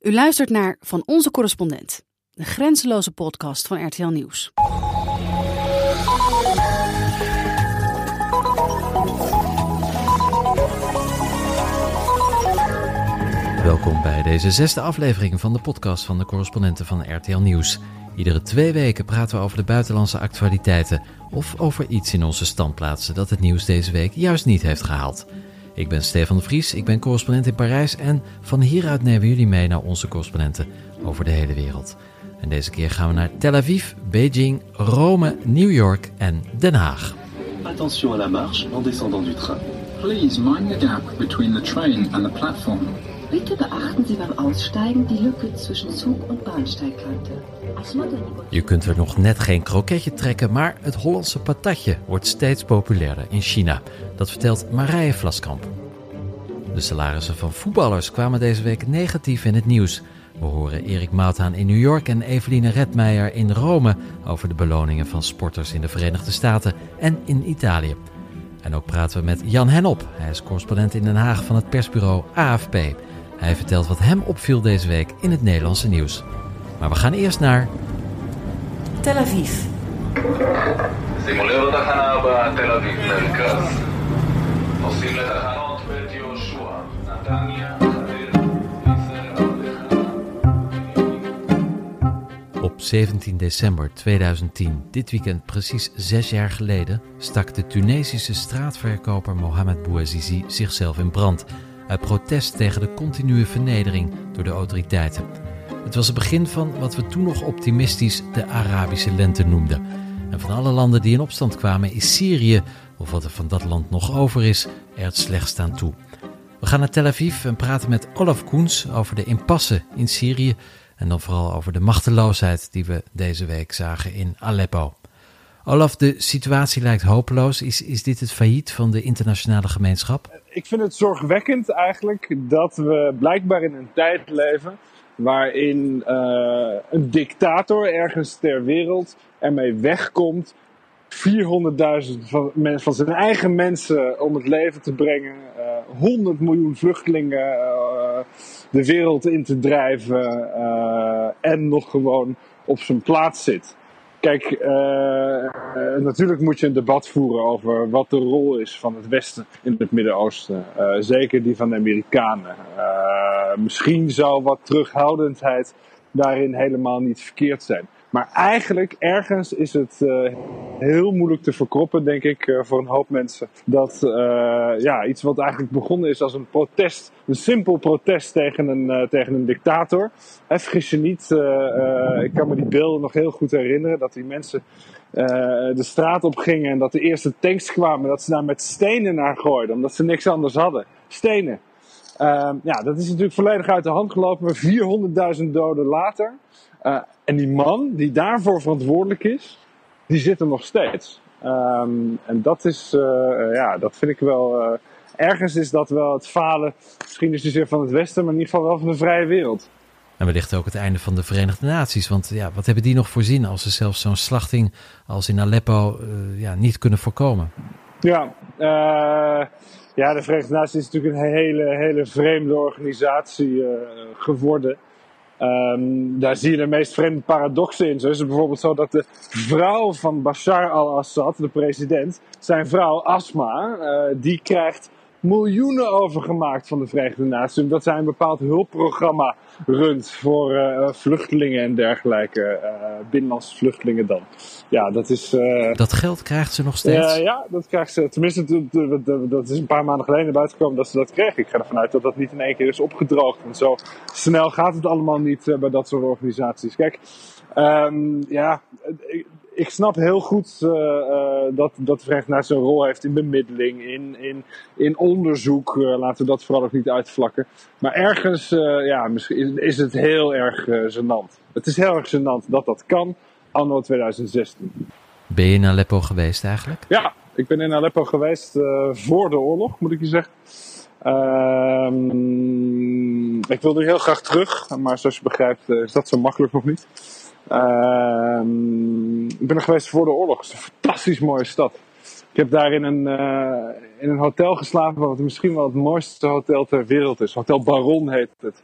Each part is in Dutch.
U luistert naar Van Onze Correspondent, de grenzeloze podcast van RTL Nieuws. Welkom bij deze zesde aflevering van de podcast van de correspondenten van RTL Nieuws. Iedere twee weken praten we over de buitenlandse actualiteiten of over iets in onze standplaatsen dat het nieuws deze week juist niet heeft gehaald. Ik ben Stefan de Vries, ik ben correspondent in Parijs en van hieruit nemen we jullie mee naar onze correspondenten over de hele wereld. En deze keer gaan we naar Tel Aviv, Beijing, Rome, New York en Den Haag. Attention à la marche en descendant du train. Please mind the gap between the train and the platform. Bitte beachten Sie beim Aussteigen die Lücke zwischen Zug- und Bahnsteigkante. Je kunt er nog net geen kroketje trekken, maar het Hollandse patatje wordt steeds populairder in China. Dat vertelt Marije Vlaskamp. De salarissen van voetballers kwamen deze week negatief in het nieuws. We horen Erik Mauthaan in New York en Eveline Redmeijer in Rome over de beloningen van sporters in de Verenigde Staten en in Italië. En ook praten we met Jan Henop. Hij is correspondent in Den Haag van het persbureau AFP. Hij vertelt wat hem opviel deze week in het Nederlandse nieuws. Maar we gaan eerst naar. Tel Aviv. Op 17 december 2010, dit weekend precies zes jaar geleden, stak de Tunesische straatverkoper Mohamed Bouazizi zichzelf in brand. Uit protest tegen de continue vernedering door de autoriteiten. Het was het begin van wat we toen nog optimistisch de Arabische lente noemden. En van alle landen die in opstand kwamen is Syrië, of wat er van dat land nog over is, er het slechtst aan toe. We gaan naar Tel Aviv en praten met Olaf Koens over de impasse in Syrië en dan vooral over de machteloosheid die we deze week zagen in Aleppo. Olaf, de situatie lijkt hopeloos. Is, is dit het failliet van de internationale gemeenschap? Ik vind het zorgwekkend eigenlijk dat we blijkbaar in een tijd leven waarin uh, een dictator ergens ter wereld ermee wegkomt 400.000 van, van, zijn eigen mensen om het leven te brengen, uh, 100 miljoen vluchtelingen uh, de wereld in te drijven en nog gewoon op zijn plaats zit. Kijk, natuurlijk moet je een debat voeren over wat de rol is van het Westen in het Midden-Oosten. zeker die van de Amerikanen. misschien zou wat terughoudendheid daarin helemaal niet verkeerd zijn. Maar eigenlijk, ergens is het uh, heel moeilijk te verkroppen, denk ik, uh, voor een hoop mensen. Dat uh, ja, iets wat eigenlijk begonnen is als een protest, een simpel protest tegen een, tegen een dictator. En vergis je niet, ik kan me die beelden nog heel goed herinneren, dat die mensen de straat op gingen en dat de eerste tanks kwamen, dat ze daar met stenen naar gooiden, omdat ze niks anders hadden. Stenen. ja, dat is natuurlijk volledig uit de hand gelopen, maar 400.000 doden later. Uh, en die man die daarvoor verantwoordelijk is, die zit er nog steeds. Um, en dat is, uh, ja, dat vind ik wel. Uh, ergens is dat wel het falen, misschien is het dus van het Westen, maar in ieder geval wel van de vrije wereld. En wellicht ook het einde van de Verenigde Naties. Want ja, wat hebben die nog voorzien als ze zelfs zo'n slachting als in Aleppo ja, niet kunnen voorkomen? Ja, ja, de Verenigde Naties is natuurlijk een hele, hele vreemde organisatie geworden. Um, daar zie je de meest vreemde paradoxen in. Zo is het bijvoorbeeld zo dat de vrouw van Bashar al-Assad, de president, zijn vrouw Asma, uh, die krijgt miljoenen overgemaakt van de Verenigde Naties. Omdat zij een bepaald hulpprogramma runt voor uh, vluchtelingen en dergelijke. Uh, binnenlandse vluchtelingen dan. Ja, dat is... Uh, dat geld krijgt ze nog steeds? ja, dat krijgt ze. Tenminste, dat is een paar maanden geleden buiten gekomen dat ze dat kreeg. Ik ga ervan uit dat dat niet in één keer is opgedroogd. Want zo snel gaat het allemaal niet bij dat soort organisaties. Kijk, um, ja ik snap heel goed uh, uh, dat, dat Naties een rol heeft in bemiddeling, in, in, in onderzoek. Uh, laten we dat vooral ook niet uitvlakken. Maar ergens ja, misschien is het heel erg gênant. Het is heel erg gênant dat dat kan, anno 2016. Ben je in Aleppo geweest eigenlijk? Ja, ik ben in Aleppo geweest voor de oorlog, moet ik je zeggen. Ehm, ik wilde heel graag terug, maar zoals je begrijpt is dat zo makkelijk nog niet. Uh, ik ben er geweest voor de oorlog. Het is een fantastisch mooie stad. Ik heb daar in een, uh, in een hotel geslapen, wat misschien wel het mooiste hotel ter wereld is. Hotel Baron heet het.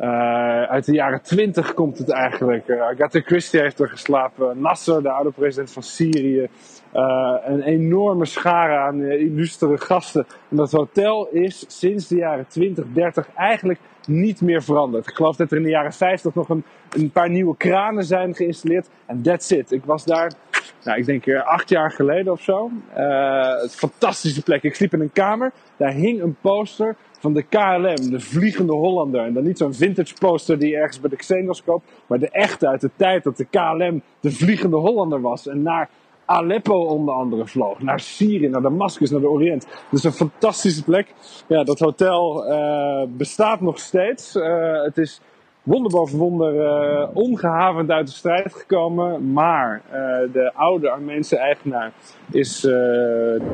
Uh, uit de jaren 20 komt het eigenlijk. Uh, Agatha Christie heeft er geslapen. Nasser, de oude president van Syrië. Een enorme schare aan illustere gasten. En dat hotel is sinds de jaren 20, 30 eigenlijk niet meer veranderd. Ik geloof dat er in de jaren 50 nog een, een paar nieuwe kranen zijn geïnstalleerd. En that's it. Ik was daar, nou, ik denk acht jaar geleden of zo. een fantastische plek. Ik sliep in een kamer. Daar hing een poster van de KLM, de Vliegende Hollander. En dan niet zo'n vintage poster die je ergens bij de Xenos koopt, maar de echte uit de tijd dat de KLM de Vliegende Hollander was. En naar Aleppo onder andere vloog, naar Syrië, naar Damascus, naar de Oriënt. Dus een fantastische plek. Ja, dat hotel uh, bestaat nog steeds. Uh, het is wonder boven wonder uh, ongehavend uit de strijd gekomen. Maar de oude Armeense eigenaar is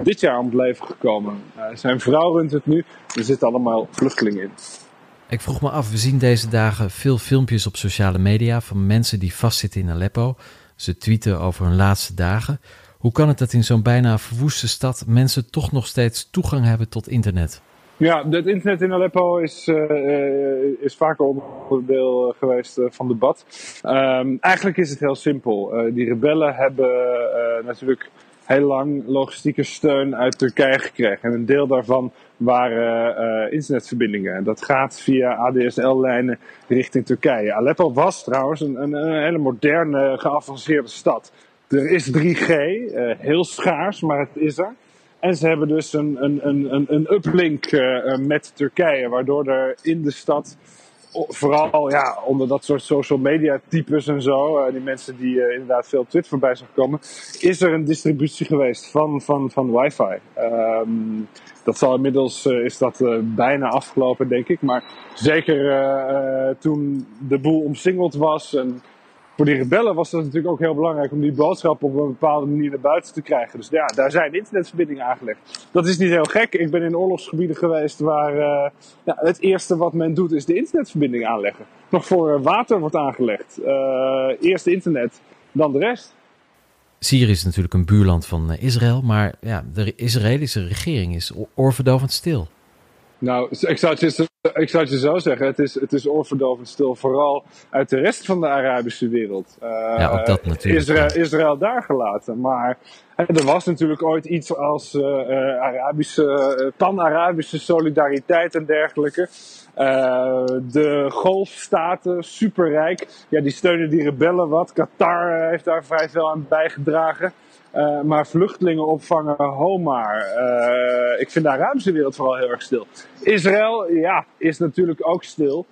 dit jaar om het leven gekomen. zijn vrouw runt het nu. Er zitten allemaal vluchtelingen in. Ik vroeg me af, we zien deze dagen veel filmpjes op sociale media van mensen die vastzitten in Aleppo. Ze tweeten over hun laatste dagen. Hoe kan het dat in zo'n bijna verwoeste stad mensen toch nog steeds toegang hebben tot internet? Ja, het internet in Aleppo is, uh, is vaker onderdeel eh, geweest van debat. Um, eigenlijk is het heel simpel. Die rebellen hebben natuurlijk heel lang logistieke steun uit Turkije gekregen. En een deel daarvan waren internetverbindingen. En dat gaat via ADSL-lijnen richting Turkije. Aleppo was trouwens een, een, hele moderne, geavanceerde stad. Er is 3G, heel schaars, maar het is er. En ze hebben dus een, een, een, een uplink uh, met Turkije, waardoor er in de stad, vooral ja, onder dat soort social media types en zo, uh, die mensen die uh, inderdaad veel Twitter voorbij zijn gekomen, is er een distributie geweest van, van, van wifi. Um, dat zal inmiddels, is dat bijna afgelopen denk ik, maar zeker toen de boel omsingeld was en voor die rebellen was het natuurlijk ook heel belangrijk om die boodschap op een bepaalde manier naar buiten te krijgen. Dus ja, daar zijn internetverbindingen aangelegd. Dat is niet heel gek. Ik ben in oorlogsgebieden geweest waar uh, ja, het eerste wat men doet is de internetverbinding aanleggen. Nog voor water wordt aangelegd. Uh, eerst internet, dan de rest. Syrië is natuurlijk een buurland van Israël, maar ja, de Israëlische regering is oorverdovend stil. Nou, ik zou, het je, ik zou het je zo zeggen. Het is, het is oorverdovend stil. Vooral uit de rest van de Arabische wereld. Uh, ja, ook dat natuurlijk. Israël, Israël daar gelaten. Maar er was natuurlijk ooit iets als uh, Arabische, pan-Arabische solidariteit en dergelijke. Uh, de golfstaten, superrijk. Ja, die steunen die rebellen wat. Qatar heeft daar vrij veel aan bijgedragen. Uh, maar vluchtelingen opvangen, ho maar. Uh, ik vind de Arabische wereld vooral heel erg stil. Israël, ja, is natuurlijk ook stil.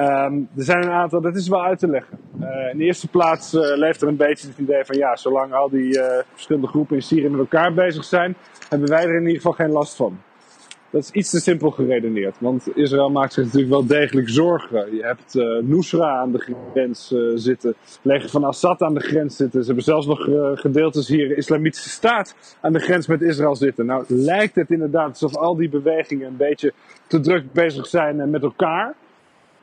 Um, er zijn een aantal, dat is wel uit te leggen. Uh, in de eerste plaats leeft er een beetje het idee van ja, zolang al die verschillende groepen in Syrië met elkaar bezig zijn, hebben wij er in ieder geval geen last van. Dat is iets te simpel geredeneerd. Want Israël maakt zich natuurlijk wel degelijk zorgen. Je hebt uh, Nusra aan de grens uh, zitten. Leger van Assad aan de grens zitten. Ze hebben zelfs nog uh, gedeeltes hier Islamitische Staat aan de grens met Israël zitten. Nou lijkt het inderdaad alsof al die bewegingen een beetje te druk bezig zijn met elkaar.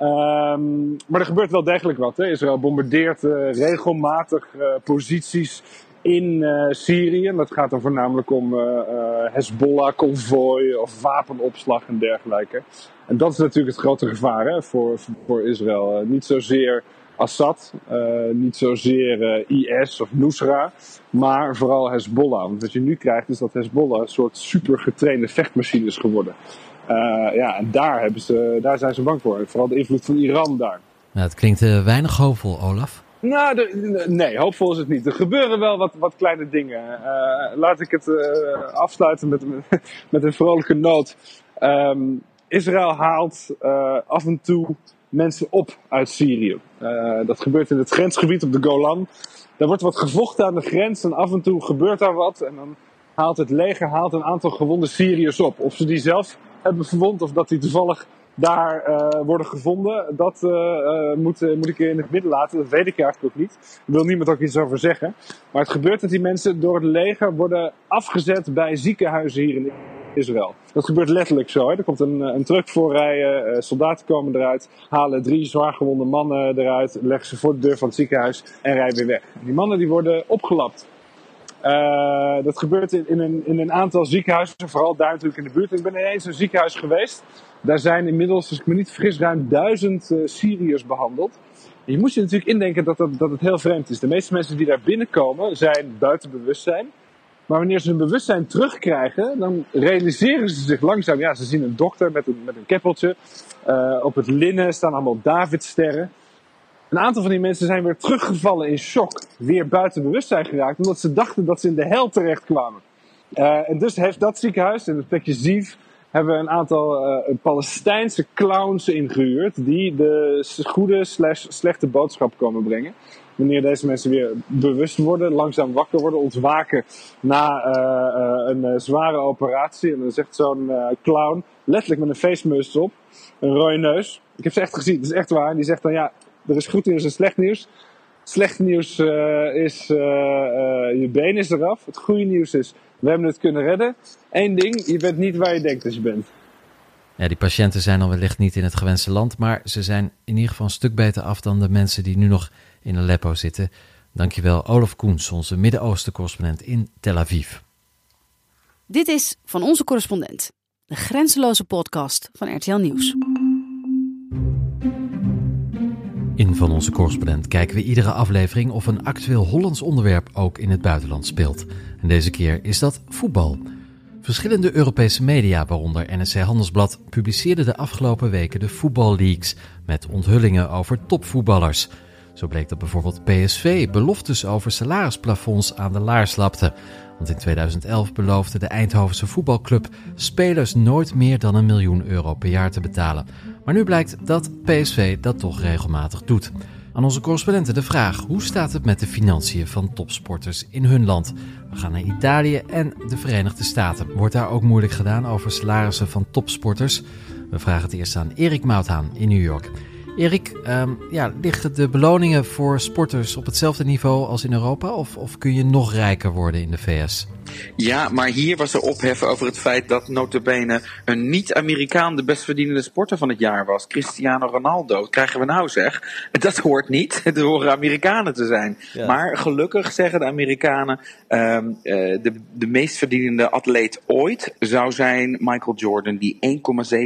Um, maar er gebeurt wel degelijk wat. Hè? Israël bombardeert regelmatig posities in uh, Syrië. Dat gaat dan voornamelijk om uh, uh, Hezbollah-convooi of wapenopslag en dergelijke. En dat is natuurlijk het grote gevaar hè, voor, voor Israël. niet zozeer Assad, niet zozeer IS of Nusra, maar vooral Hezbollah. Want wat je nu krijgt is dat Hezbollah een soort super getrainde vechtmachine is geworden. ja, en daar, hebben ze, daar zijn ze bang voor. Vooral de invloed van Iran daar. Nou, het klinkt weinig hoopvol, Olaf. Nou, nee, hoopvol is het niet. Er gebeuren wel wat, wat kleine dingen. Uh, laat ik het uh, afsluiten met, met een vrolijke noot. Um, Israël haalt uh, af en toe mensen op uit Syrië. dat gebeurt in het grensgebied op de Golan. Daar wordt wat gevochten aan de grens en af en toe gebeurt daar wat. En dan haalt het leger haalt een aantal gewonde Syriërs op. Of ze die zelf hebben verwond of dat die toevallig daar uh, worden gevonden, dat uh, moet, moet ik in het midden laten. Dat weet ik eigenlijk ook niet. Ik wil niemand ook iets over zeggen. Maar het gebeurt dat die mensen door het leger worden afgezet bij ziekenhuizen hier in Israël. Dat gebeurt letterlijk zo. Hè. Er komt een, een truck voorrijden, soldaten komen eruit, halen drie zwaargewonde mannen eruit, leggen ze voor de deur van het ziekenhuis en rijden weer weg. Die mannen die worden opgelapt. Uh, dat gebeurt in, in, een, in een aantal ziekenhuizen, vooral daar natuurlijk in de buurt. Ik ben ineens een ziekenhuis geweest. Daar zijn inmiddels, als ik me niet vergis, ruim duizend uh, Syriërs behandeld. Je moet je natuurlijk indenken dat, dat, het heel vreemd is. De meeste mensen die daar binnenkomen zijn buiten bewustzijn. Maar wanneer ze hun bewustzijn terugkrijgen, dan realiseren ze zich langzaam. Ja, ze zien een dokter met een, met een keppeltje. Uh, op het linnen staan allemaal Davidsterren. Een aantal van die mensen zijn weer teruggevallen in shock. Weer buiten bewustzijn geraakt. Omdat ze dachten dat ze in de hel terecht kwamen. Uh, en dus heeft dat ziekenhuis, in het plekje Zief, hebben een aantal uh, Palestijnse clowns ingehuurd. Die de goede slash slechte boodschap komen brengen wanneer deze mensen weer bewust worden, langzaam wakker worden, ontwaken na uh, een zware operatie. En dan zegt zo'n clown, letterlijk met een feestmuts op, een rode neus. Ik heb ze echt gezien, het is echt waar. Die zegt dan, ja, er is goed nieuws en slecht nieuws. Slecht nieuws is, je been is eraf. Het goede nieuws is, we hebben het kunnen redden. Eén ding, je bent niet waar je denkt dat je bent. Ja, die patiënten zijn dan wellicht niet in het gewenste land, maar ze zijn in ieder geval een stuk beter af dan de mensen die nu nog in Aleppo zitten. Dankjewel Olaf Koens, onze Midden-Oosten-correspondent in Tel Aviv. Dit is Van Onze Correspondent, de grenzeloze podcast van RTL Nieuws. In Van Onze Correspondent kijken we iedere aflevering of een actueel Hollands onderwerp ook in het buitenland speelt. En deze keer is dat voetbal. Verschillende Europese media, waaronder NSC Handelsblad, publiceerden de afgelopen weken de voetballeaks met onthullingen over topvoetballers. Zo bleek dat bijvoorbeeld PSV beloftes over salarisplafonds aan de laars lapte. Want in 2011 beloofde de Eindhovense voetbalclub spelers nooit meer dan een miljoen euro per jaar te betalen. Maar nu blijkt dat PSV dat toch regelmatig doet. Aan onze correspondenten de vraag: hoe staat het met de financiën van topsporters in hun land? We gaan naar Italië en de Verenigde Staten. Wordt daar ook moeilijk gedaan over salarissen van topsporters? We vragen het eerst aan Erik Mouthaan in New York. Erik, um, ja, liggen de beloningen voor sporters op hetzelfde niveau als in Europa? Of, of kun je nog rijker worden in de VS? Ja, maar hier was er ophef over het feit dat notabene een niet-Amerikaan de best verdienende sporter van het jaar was. Cristiano Ronaldo. krijgen we nou zeg. Dat hoort niet. Het horen Amerikanen te zijn. Ja. Maar gelukkig zeggen de Amerikanen, um, uh, de, de meest verdienende atleet ooit zou zijn Michael Jordan, die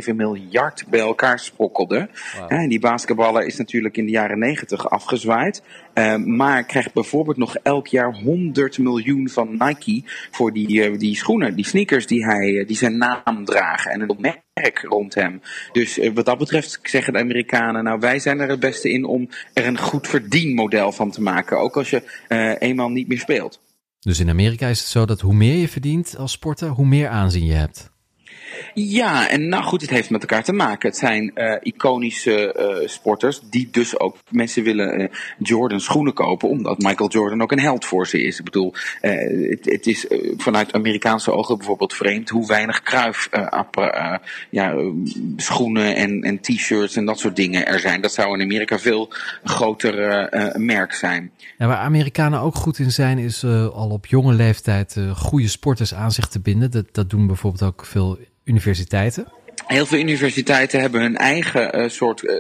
1,7 miljard bij elkaar sprokkelde. Wow. En die basketballer is natuurlijk in de jaren 90 afgezwaaid. Uh, maar krijgt bijvoorbeeld nog elk jaar 100 miljoen van Nike voor die, uh, die schoenen, die sneakers die, hij, die zijn naam dragen en een merk rond hem. Dus wat dat betreft zeggen de Amerikanen, nou wij zijn er het beste in om er een goed verdienmodel van te maken. Ook als je eenmaal niet meer speelt. Dus in Amerika is het zo dat hoe meer je verdient als sporter, hoe meer aanzien je hebt. Ja, en nou goed, het heeft met elkaar te maken. Het zijn uh, iconische uh, sporters die dus ook mensen willen uh, Jordan schoenen kopen, omdat Michael Jordan ook een held voor ze is. Ik bedoel, het, het, is vanuit Amerikaanse ogen bijvoorbeeld vreemd hoe weinig kruif ja, schoenen en, en t-shirts en dat soort dingen er zijn. Dat zou in Amerika veel groter merk zijn. Ja, waar Amerikanen ook goed in zijn, is al op jonge leeftijd goede sporters aan zich te binden. Dat, dat doen bijvoorbeeld ook veel universiteiten? Heel veel universiteiten hebben hun eigen uh, soort uh,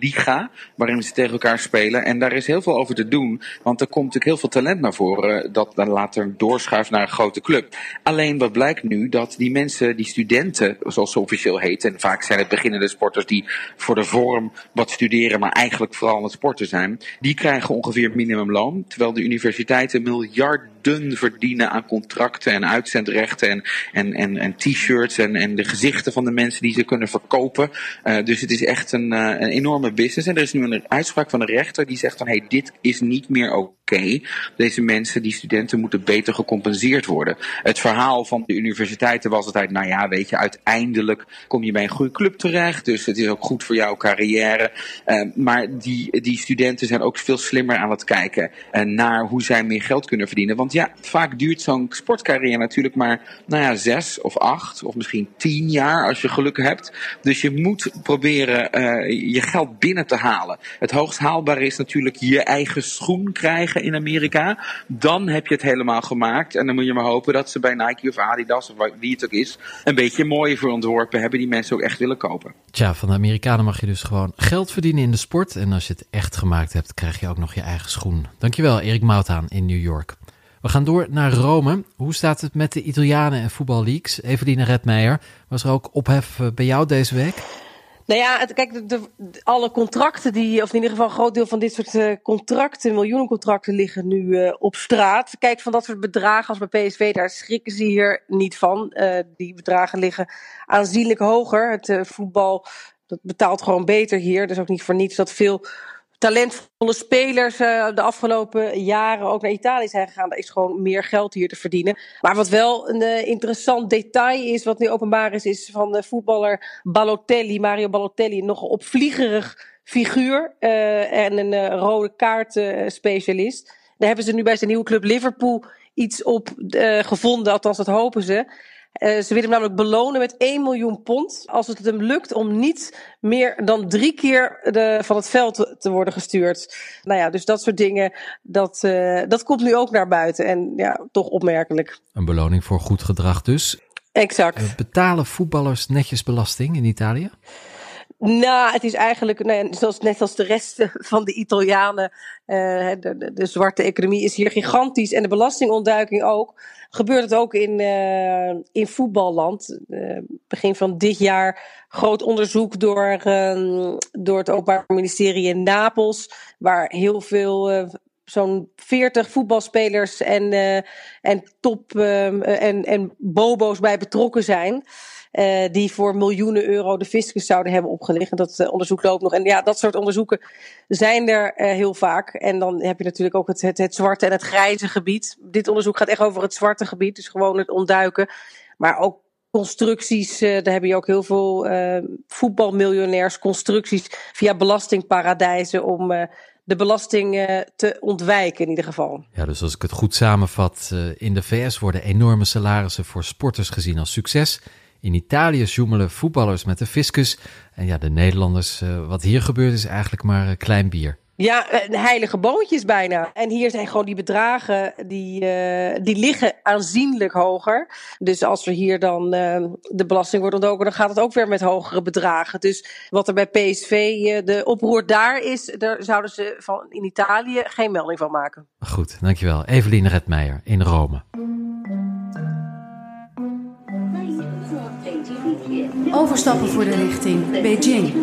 liga waarin ze tegen elkaar spelen. En daar is heel veel over te doen. Want er komt natuurlijk heel veel talent naar voren dat dan later doorschuift naar een grote club. Alleen wat blijkt nu dat die mensen, die studenten, zoals ze officieel heten. En vaak zijn het beginnende sporters die voor de vorm wat studeren, maar eigenlijk vooral aan het sporten zijn. Die krijgen ongeveer minimumloon. Terwijl de universiteiten miljarden verdienen aan contracten en uitzendrechten en, en, en, en t-shirts en, en de gezichten van de mensen die ze kunnen verkopen. Uh, dus het is echt een, uh, een enorme business. En er is nu een uitspraak van de rechter die zegt van hé, hey, dit is niet meer oké. Okay. Deze mensen, die studenten, moeten beter gecompenseerd worden. Het verhaal van de universiteiten was altijd, nou ja, weet je, uiteindelijk kom je bij een goede club terecht. Dus het is ook goed voor jouw carrière. Uh, maar die, die studenten zijn ook veel slimmer aan het kijken naar hoe zij meer geld kunnen verdienen. Want ja, vaak duurt zo'n sportcarrière natuurlijk maar, nou ja, zes of acht of misschien tien jaar als je geluk hebt. Dus je moet proberen uh, je geld binnen te halen. Het hoogst haalbare is natuurlijk je eigen schoen krijgen in Amerika. Dan heb je het helemaal gemaakt. En dan moet je maar hopen dat ze bij Nike of Adidas of wie het ook is, een beetje mooier voor ontworpen hebben die mensen ook echt willen kopen. Tja, van de Amerikanen mag je dus gewoon geld verdienen in de sport. En als je het echt gemaakt hebt, krijg je ook nog je eigen schoen. Dankjewel, Erik Mouthaan in New York. We gaan door naar Rome. Hoe staat het met de Italianen en voetballeaks? Eveline Redmeijer, was er ook ophef eh, bij jou deze week? Nou ja, kijk, de, alle contracten die, of in ieder geval een groot deel van dit soort uh, contracten, miljoenencontracten, liggen nu uh, op straat. Kijk, van dat soort bedragen als bij PSV, daar schrikken ze hier niet van. Uh, die bedragen liggen aanzienlijk hoger. Het voetbal dat betaalt gewoon beter hier. Dus ook niet voor niets dat veel talentvolle spelers uh, de afgelopen jaren ook naar Italië zijn gegaan. Er is gewoon meer geld hier te verdienen. Maar wat wel een uh, interessant detail is, wat nu openbaar is, is van de voetballer Balotelli, Mario Balotelli, nog een opvliegerig figuur en een rode kaart specialist. Daar hebben ze nu bij zijn nieuwe club Liverpool iets op gevonden, althans dat hopen ze. Uh, ze willen hem namelijk belonen met 1 miljoen pond als het hem lukt om niet meer dan drie keer de, van het veld te, te, worden gestuurd. Nou ja, dus dat soort dingen, dat, uh, dat komt nu ook naar buiten. En ja, toch opmerkelijk. Een beloning voor goed gedrag dus. Exact. Uh, betalen voetballers netjes belasting in Italië? Nou, het is eigenlijk, nou, net als de rest van de Italianen, uh, de, de, de, zwarte economie is hier gigantisch en de belastingontduiking ook. Gebeurt het ook in, uh, in voetballand. Uh, begin van dit jaar groot onderzoek door, door het Openbaar Ministerie in Napels, waar heel veel zo'n 40 voetbalspelers en, en top en, en bobo's bij betrokken zijn. Uh, die voor miljoenen euro de fiscus zouden hebben opgelicht. En dat uh, onderzoek loopt nog. En ja, dat soort onderzoeken zijn er uh, heel vaak. En dan heb je natuurlijk ook het, het, het zwarte en het grijze gebied. Dit onderzoek gaat echt over het zwarte gebied, dus gewoon het ontduiken. Maar ook constructies, daar heb je ook heel veel voetbalmiljonairs, constructies via belastingparadijzen om de belasting te ontwijken in ieder geval. Ja, dus als ik het goed samenvat, in de VS worden enorme salarissen voor sporters gezien als succes. In Italië zoemelen voetballers met de fiscus. En ja, de Nederlanders, uh, wat hier gebeurt is eigenlijk maar uh, klein bier. Ja, heilige boontjes bijna. En hier zijn gewoon die bedragen, die, uh, die liggen aanzienlijk hoger. Dus als er hier dan de belasting wordt ontdoken, dan gaat het ook weer met hogere bedragen. Dus wat er bij PSV de oproer daar is, daar zouden ze van in Italië geen melding van maken. Goed, dankjewel. Evelien Redmeijer in Rome. Overstappen voor de richting Beijing.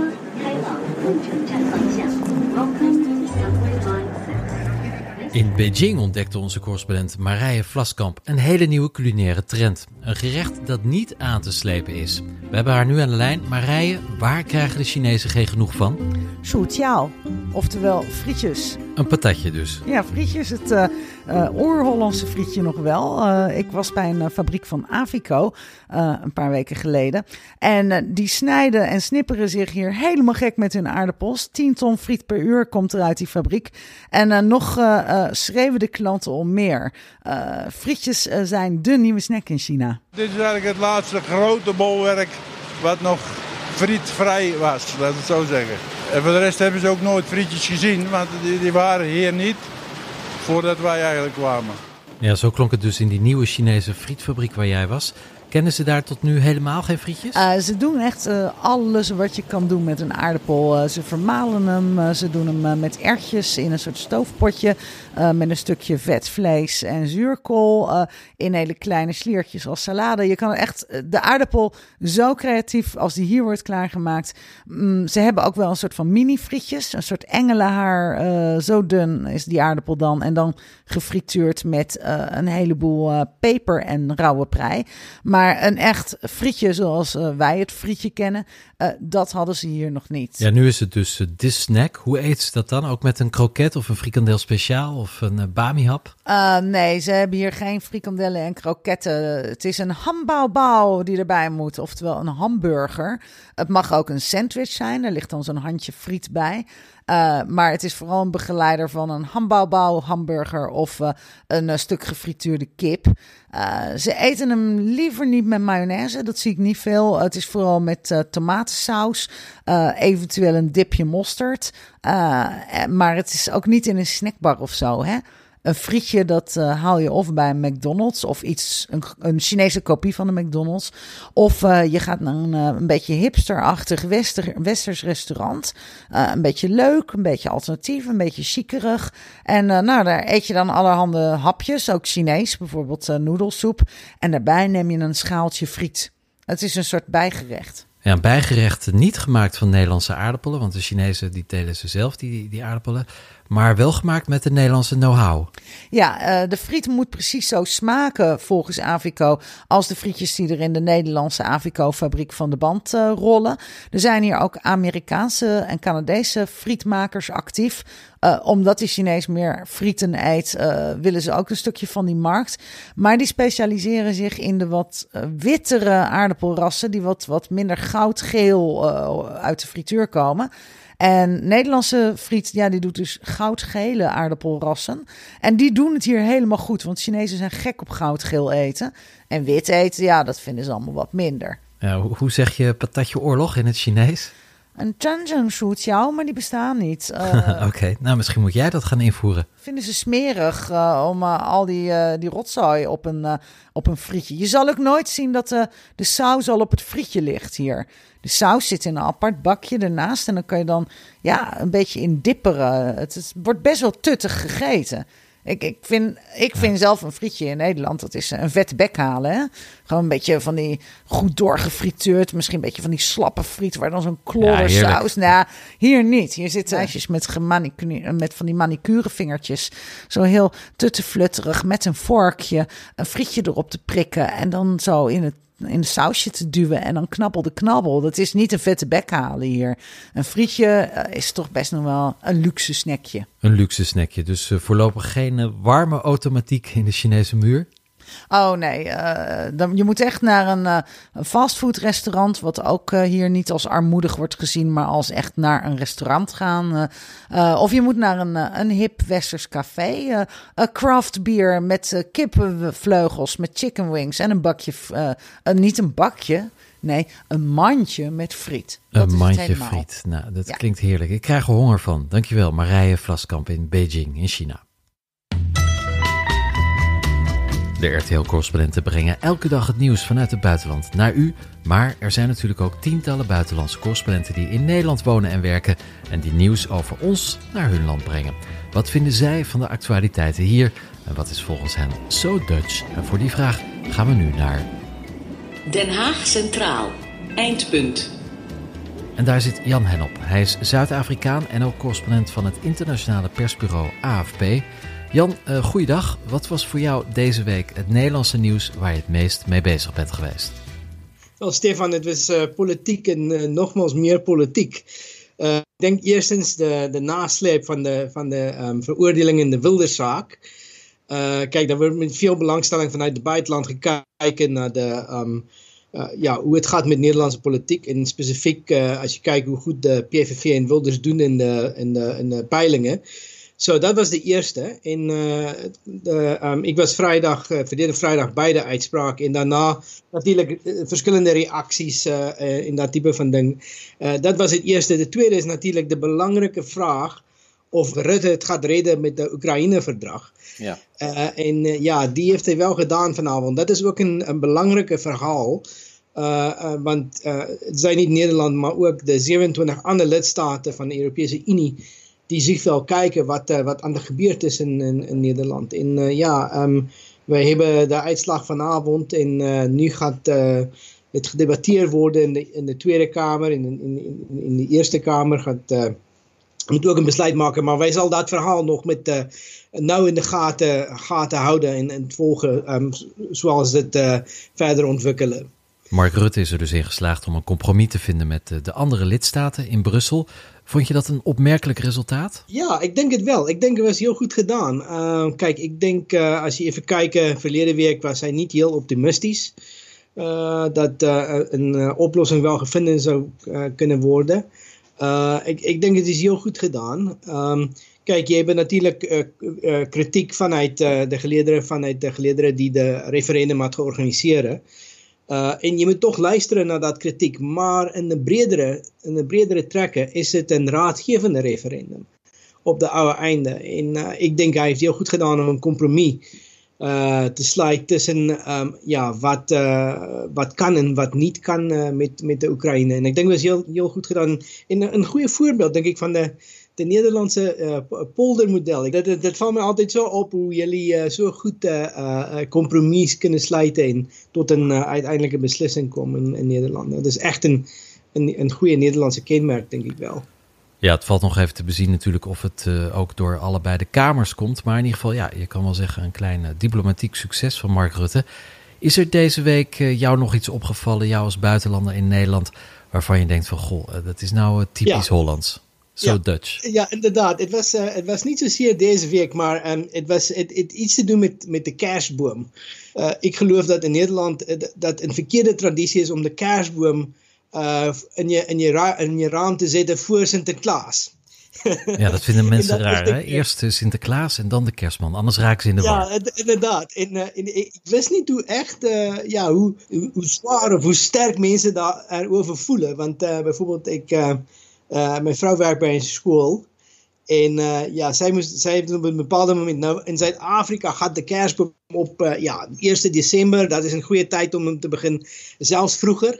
In Beijing ontdekte onze correspondent Marije Vlaskamp een hele nieuwe culinaire trend. Een gerecht dat niet aan te slepen is. We hebben haar nu aan de lijn. Marije, waar krijgen de Chinezen geen genoeg van? Shu oftewel frietjes. Een patatje dus. Ja, frietjes. Het uh, uh, oer-Hollandse frietje nog wel. Uh, ik was bij een fabriek van Avico een paar weken geleden. En die snijden en snipperen zich hier helemaal gek met hun aardappels. 10 ton friet per uur komt er uit die fabriek. En nog schreven de klanten om meer. frietjes zijn de nieuwe snack in China. Dit is eigenlijk het laatste grote bolwerk wat nog frietvrij was, laat het zo zeggen. En voor de rest hebben ze ook nooit frietjes gezien, want die, die waren hier niet voordat wij eigenlijk kwamen. Ja, zo klonk het dus in die nieuwe Chinese frietfabriek waar jij was. Kennen ze daar tot nu helemaal geen frietjes? Uh, ze doen echt uh, alles wat je kan doen met een aardappel. Uh, ze vermalen hem, ze doen hem met ertjes in een soort stoofpotje. met een stukje vet vlees en zuurkool. in hele kleine sliertjes als salade. Je kan echt de aardappel zo creatief als die hier wordt klaargemaakt. Mm, ze hebben ook wel een soort van mini-frietjes. Een soort engelenhaar. zo dun is die aardappel dan. En dan gefrituurd met een heleboel peper en rauwe prei. Maar maar een echt frietje zoals uh, wij het frietje kennen, uh, dat hadden ze hier nog niet. Ja, nu is het dus uh, this snack. Hoe eet ze dat dan? Ook met een kroket of een frikandel speciaal of een bami-hap? nee, ze hebben hier geen frikandellen en kroketten. Het is een hambaubau die erbij moet, oftewel een hamburger. Het mag ook een sandwich zijn, er ligt dan zo'n handje friet bij. Uh, maar het is vooral een begeleider van een hambaubouw hamburger of uh, een uh, stuk gefrituurde kip. ze eten hem liever niet met mayonaise, dat zie ik niet veel. Het is vooral met tomatensaus, eventueel een dipje mosterd. maar het is ook niet in een snackbar of zo. Hè? Een frietje, dat uh, haal je of bij een McDonald's of iets, een, een Chinese kopie van de McDonald's. Of uh, je gaat naar een, een beetje hipsterachtig wester, westers restaurant. Een beetje leuk, een beetje alternatief, een beetje chiquerig. En nou, daar eet je dan allerhande hapjes, ook Chinees, bijvoorbeeld noedelsoep. En daarbij neem je een schaaltje friet. Het is een soort bijgerecht. Ja, een bijgerecht niet gemaakt van Nederlandse aardappelen, want de Chinezen die telen ze zelf, die, die aardappelen maar wel gemaakt met de Nederlandse know-how. Ja, uh, de friet moet precies zo smaken volgens Avico als de frietjes die er in de Nederlandse Avico-fabriek van de band uh, rollen. Er zijn hier ook Amerikaanse en Canadese frietmakers actief. Uh, omdat die Chinees meer frieten eet, willen ze ook een stukje van die markt. Maar die specialiseren zich in de wat wittere aardappelrassen, die wat, wat minder goudgeel uit de frituur komen. En Nederlandse friet, ja, die doet dus goudgele aardappelrassen. En die doen het hier helemaal goed, want Chinezen zijn gek op goudgeel eten. En wit eten, ja, dat vinden ze allemaal wat minder. Hoe zeg je patatje oorlog in het Chinees? Een chanjang maar die bestaan niet. Uh, Oké, nou misschien moet jij dat gaan invoeren. Vinden ze smerig uh, om uh, al die, die rotzooi op een, op een frietje. Je zal ook nooit zien dat de saus al op het frietje ligt hier. De saus zit in een apart bakje ernaast en dan kan je dan ja, een beetje in dipperen. Het, het wordt best wel tuttig gegeten. Ik, ik, vind, ik vind zelf een frietje in Nederland, dat is een vet bek halen. Hè? Gewoon een beetje van die goed doorgefrituurd. Misschien een beetje van die slappe friet waar dan zo'n klodder ja, saus. Nou, hier niet. Hier zitten ijsjes met, met van die manicure vingertjes. Zo heel tutteflutterig met een vorkje. Een frietje erop te prikken. En dan zo in het in een sausje te duwen en dan knabbel de knabbel. Dat is niet een vette bek halen hier. Een frietje uh, is toch best nog wel een luxe snackje. Een luxe snackje. Dus uh, voorlopig geen uh, warme automatiek in de Chinese muur? Oh nee, uh, dan, je moet echt naar een, uh, een fastfoodrestaurant, wat ook uh, hier niet als armoedig wordt gezien, maar als echt naar een restaurant gaan. of je moet naar een, een hip westers café, een craft beer met kippenvleugels, met chicken wings en een bakje, niet een bakje, Nee, een mandje met friet. Dat een mandje friet. Nou, dat ja. klinkt heerlijk. Ik krijg er honger van. Dankjewel, Marije Vlaskamp in Beijing in China. De RTL-correspondenten brengen elke dag het nieuws vanuit het buitenland naar u. Maar er zijn natuurlijk ook tientallen buitenlandse correspondenten die in Nederland wonen en werken en die nieuws over ons naar hun land brengen. Wat vinden zij van de actualiteiten hier en wat is volgens hen zo Dutch? En voor die vraag gaan we nu naar Den Haag Centraal, eindpunt. En daar zit Jan Henop. Hij is Zuid-Afrikaan en ook correspondent van het internationale persbureau AFP. Jan, uh, goeiedag. Wat was voor jou deze week het Nederlandse nieuws waar je het meest mee bezig bent geweest? Wel, Stefan, het was uh, politiek en uh, nogmaals meer politiek. ik denk eerstens de, de nasleep van de, van de um, veroordeling in de Wilderzaak. kijk, daar wordt met veel belangstelling vanuit het buitenland gekeken naar de, um, ja, hoe het gaat met Nederlandse politiek. En specifiek als je kijkt hoe goed de PVV en Wilders doen in de, in de, in de peilingen. Zo, dat was de eerste. En uh, de, um, ik was vrijdag, uh, verleden vrijdag bij de uitspraak. En daarna natuurlijk uh, verschillende reacties in dat type van ding. dat was het eerste. De tweede is natuurlijk de belangrijke vraag of Rutte het gaat redden met het Oekraïne-verdrag. Ja. en ja, die heeft hij wel gedaan vanavond. Dat is ook een, een belangrijke verhaal. want het zijn niet Nederland, maar ook de 27 andere lidstaten van de Europese Unie die zich wel kijken wat, uh, wat aan de gebeurd is in, in, in Nederland. En uh, ja, um, wij hebben de uitslag vanavond en uh, nu gaat het gedebatteerd worden in de, in de Tweede Kamer. In, in, in, de Eerste Kamer gaat moet ook een besluit maken. Maar wij zal dat verhaal nog met nauw in de gaten, gaten houden en, en volgen um, zoals het verder ontwikkelen. Mark Rutte is er dus in geslaagd om een compromis te vinden met de andere lidstaten in Brussel. Vond je dat een opmerkelijk resultaat? Ja, ik denk het wel. Ik denk het was heel goed gedaan. Uh, kijk, ik denk uh, als je even kijkt, verleden week was hij niet heel optimistisch. Uh, dat een oplossing wel gevonden zou kunnen worden. ik, ik denk het is heel goed gedaan. Um, kijk, je hebt natuurlijk kritiek vanuit de gelederen, vanuit de gelederen die de referendum had georganiseerd. Uh, en jy moet tog luister na dat kritiek, maar in 'n bredere in 'n bredere trekke is dit 'n raadgewende referendum op die ou einde. En uh, ek dink hy het heel goed gedaan om 'n kompromie uh te sluit tussen um ja wat uh wat kan en wat nie kan uh, met met die Oekraïne en ek dink dit was heel heel goed gedaan en 'n goeie voorbeeld dink ek van 'n de Nederlandse uh, poldermodel. Dat, dat, dat valt me altijd zo op hoe jullie uh, zo goed uh, compromis kunnen sluiten en tot een uiteindelijke beslissing komen in, in Nederland. Dat is echt een, een, een goede Nederlandse kenmerk, denk ik wel. Ja, het valt nog even te bezien natuurlijk of het uh, ook door allebei de kamers komt. Maar in ieder geval, ja, je kan wel zeggen een klein uh, diplomatiek succes van Mark Rutte. Is er deze week uh, jou nog iets opgevallen, jou als buitenlander in Nederland, waarvan je denkt van, goh, dat is nou typisch ja. Hollands? Zo ja, Dutch. Ja, inderdaad. Het was, het was niet zozeer deze week, maar um, het was het, het, iets te doen met, met de kerstboom. ik geloof dat in Nederland dat een verkeerde traditie is om de kerstboom uh, in, je, in, je ra in je raam te zetten voor Sinterklaas. Ja, dat vinden mensen dat raar. Hè? Eerst Sinterklaas en dan de kerstman. Anders raken ze in de war. Ja, inderdaad. En, uh, en, ik wist niet hoe echt, uh, ja, hoe, hoe, zwaar of hoe sterk mensen daar erover voelen. Want uh, bijvoorbeeld, ik, mijn vrouw werkt bij een school. En ja, zij, moest, zij heeft op een bepaald moment, nou, in Zuid-Afrika gaat de kerstboom op ja, 1 december. Dat is een goede tijd om hem te beginnen, zelfs vroeger.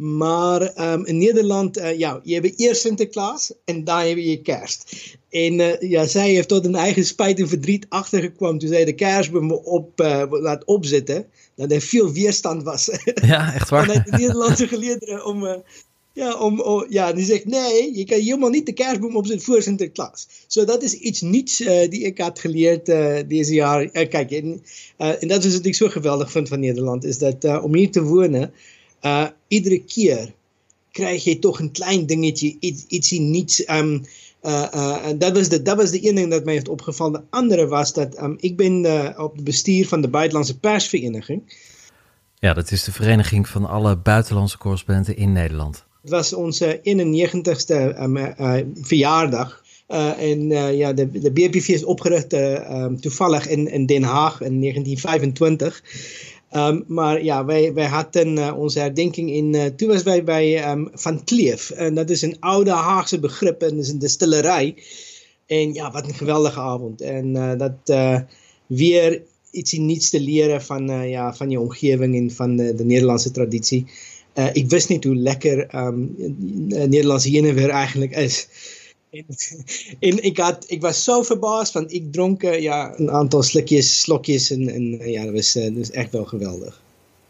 Maar um, in Nederland, uh, ja, je hebt eerst Sinterklaas en dan heb je kerst. En uh, ja, zij heeft tot een eigen spijt en verdriet achtergekomen toen zij de kerstboom op uh, laat opzetten. Dat er veel weerstand was. Ja, echt waar. Vanuit de Nederlandse geleerden om... ja, om, ja, die zegt nee, je kan helemaal niet de kerstboom opzetten voor Sinterklaas. Zo, dat is iets niets die ik had geleerd deze jaar. kijk, en, en dat is wat ik zo geweldig vind van Nederland, is dat om hier te wonen... Iedere keer krijg je toch een klein dingetje, iets, ietsie niets. Um, dat, was de, dat was de ene ding dat mij heeft opgevallen. De andere was dat um, ik ben op het bestuur van de Buitenlandse Persvereniging. Ja, dat is de vereniging van alle buitenlandse correspondenten in Nederland. Het was onze 91ste um, verjaardag. en ja, de, de BPV is opgericht toevallig in, in Den Haag in 1925. Um, maar ja, wij, wij hadden uh, onze herdenking in. Uh, toen was wij bij um, Van Kleef. En dat is een oude Haagse begrip en dat is een distillerij. En ja, wat een geweldige avond. En uh, dat weer iets niets te leren van, ja, van je omgeving en van de, de Nederlandse traditie. Ik wist niet hoe lekker um, Nederlandse jenever eigenlijk is. En, en, ik, had, ik was zo verbaasd, want ik dronk uh, ja, een aantal slikjes, slokjes en, en ja, dat was, uh, dat was echt wel geweldig.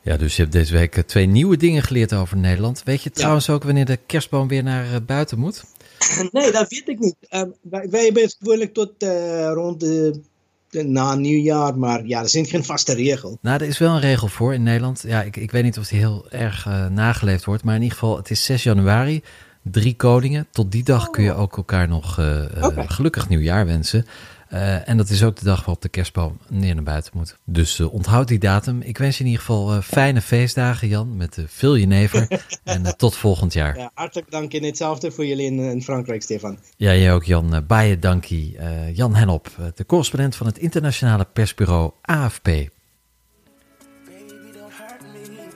Ja, dus je hebt deze week eh, twee nieuwe dingen geleerd over Nederland. Weet je trouwens ja. ook wanneer de kerstboom weer naar buiten moet? Nee, dat weet ik niet. Uh, wij, wij hebben het gewoonlijk tot rond de na nieuwjaar, maar ja, er is geen vaste regel. Nou, er is wel een regel voor in Nederland. Ja, ik, ik weet niet of die heel erg uh, nageleefd wordt, maar in ieder geval, het is 6 januari drie koningen. Tot die dag kun je ook elkaar nog uh, okay. gelukkig nieuwjaar wensen. Uh, en dat is ook de dag waarop de kerstboom neer naar buiten moet. Dus uh, onthoud die datum. Ik wens je in ieder geval fijne feestdagen, Jan, met veel jenever. en tot volgend jaar. Ja, hartelijk dank in hetzelfde voor jullie in, in Frankrijk, Stefan. Ja, jij ook, Jan. Baie dankie. Jan Henop, de correspondent van het internationale persbureau AFP.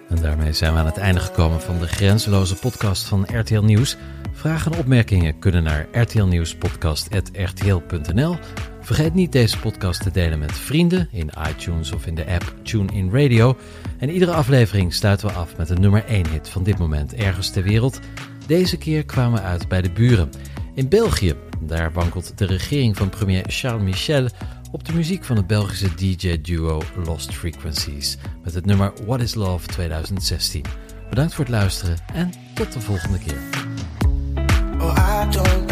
En daarmee zijn we aan het einde gekomen van de grenzeloze podcast van RTL Nieuws. Vragen en opmerkingen kunnen naar rtlnieuwspodcast.rtl.nl. Vergeet niet deze podcast te delen met vrienden in iTunes of in de app TuneIn Radio. En iedere aflevering sluiten we af met een nummer 1 hit van dit moment ergens ter wereld. Deze keer kwamen we uit bij de buren. In België, daar wankelt de regering van premier Charles Michel op de muziek van het Belgische DJ-duo Lost Frequencies met het nummer What is Love 2016. Bedankt voor het luisteren en tot de volgende keer. Oh,